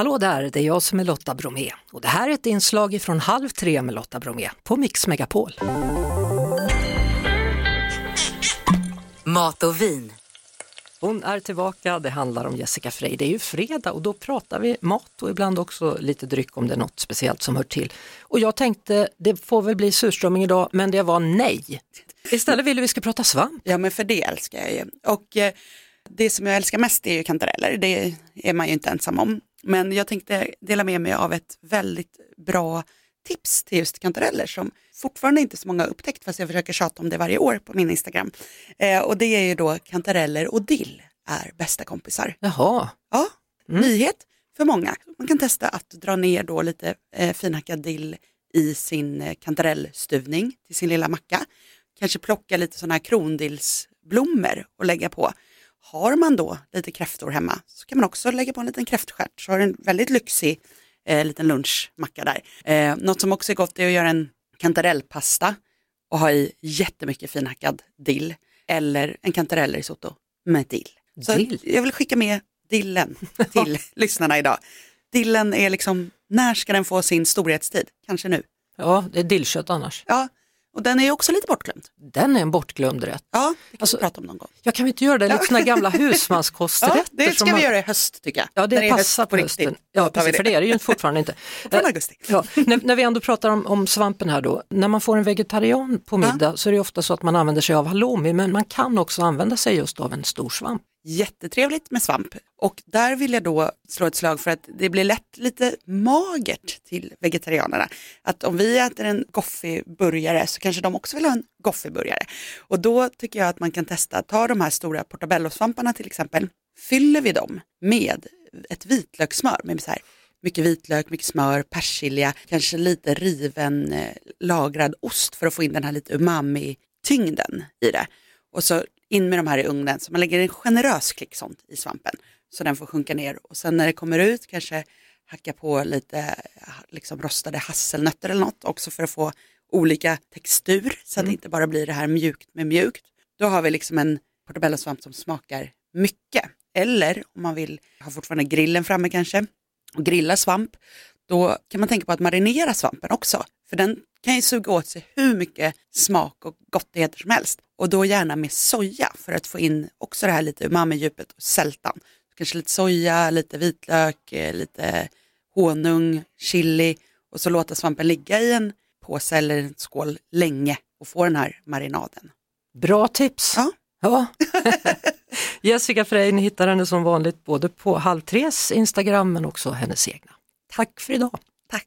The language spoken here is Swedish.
Hallå där, det är jag som är Lotta Bromé och det här är ett inslag från Halv tre med Lotta Bromé på Mix Megapol. Mat och vin. Hon är tillbaka, det handlar om Jessica Frey. Det är ju fredag och då pratar vi mat och ibland också lite dryck om det är något speciellt som hör till. Och jag tänkte, det får väl bli surströmming idag, men det var nej. Istället ville vi ska prata svamp. Ja men för det älskar jag ju. Och eh, det som jag älskar mest är ju kantareller, det är man ju inte ensam om. Men jag tänkte dela med mig av ett väldigt bra tips till just kantareller som fortfarande inte så många har upptäckt fast jag försöker tjata om det varje år på min Instagram. Eh, och det är ju då kantareller och dill är bästa kompisar. Jaha. Ja, nyhet för många. Man kan testa att dra ner då lite eh, finhackad dill i sin eh, kantarellstuvning till sin lilla macka. Kanske plocka lite sådana här krondillsblommor och lägga på. Har man då lite kräftor hemma så kan man också lägga på en liten kräftstjärt så har du en väldigt lyxig eh, liten lunchmacka där. Eh, något som också är gott är att göra en kantarellpasta och ha i jättemycket finhackad dill eller en kantarellrisotto med dill. Så Dill? jag vill skicka med dillen till lyssnarna idag. Dillen är liksom, när ska den få sin storhetstid? Kanske nu. Ja, det är dillkött annars. Ja, och den är också lite bortglömd. Den är en bortglömd rätt. Ja, det kan Alltså, vi prata om någon gång. Jag kan vi inte göra det, lite sådana gamla husmanskosträtter. Ja, det ska vi man- göra i höst tycker jag. Ja, När det är passar på hösten. riktigt. Ja, precis, för det är det ju fortfarande inte. Från Eh, augusti. Ja, när, när vi ändå pratar om, om svampen här då, när man får en vegetarian på middag så är det ofta så att man använder sig av halloumi men man kan också använda sig just av en stor svamp. Jättetrevligt med svamp. Och där vill jag då slå ett slag för att det blir lätt lite magert till vegetarianerna. Att om vi äter en goffiburgare så kanske de också vill ha en goffiburgare. Och då tycker jag att man kan testa att ta de här stora portobellosvamparna till exempel. Fyller vi dem med ett vitlökssmör med så här mycket vitlök, mycket smör, persilja, kanske lite riven eh, lagrad ost för att få in den här lite umami-tyngden i det. Och så in med de här i ugnen, så man lägger en generös klick sånt i svampen så den får sjunka ner och sen när det kommer ut kanske hacka på lite eh, liksom rostade hasselnötter eller något också för att få olika textur så att det inte bara blir det här mjukt med mjukt. Då har vi liksom en portobellosvamp som smakar mycket. Eller om man vill ha fortfarande grillen framme kanske och grilla svamp, då kan man tänka på att marinera svampen också. För den kan ju suga åt sig hur mycket smak och gottigheter som helst. Och då gärna med soja för att få in också det här lite umami-djupet och sältan. Kanske lite soja, lite vitlök, eh, lite honung, chili och så låta svampen ligga i en påse eller en skål länge och få den här marinaden. Bra tips! Ja. Ja. Jessica Frey, ni hittar henne som vanligt både på Halv Instagram men också hennes egna. Tack för idag! Tack.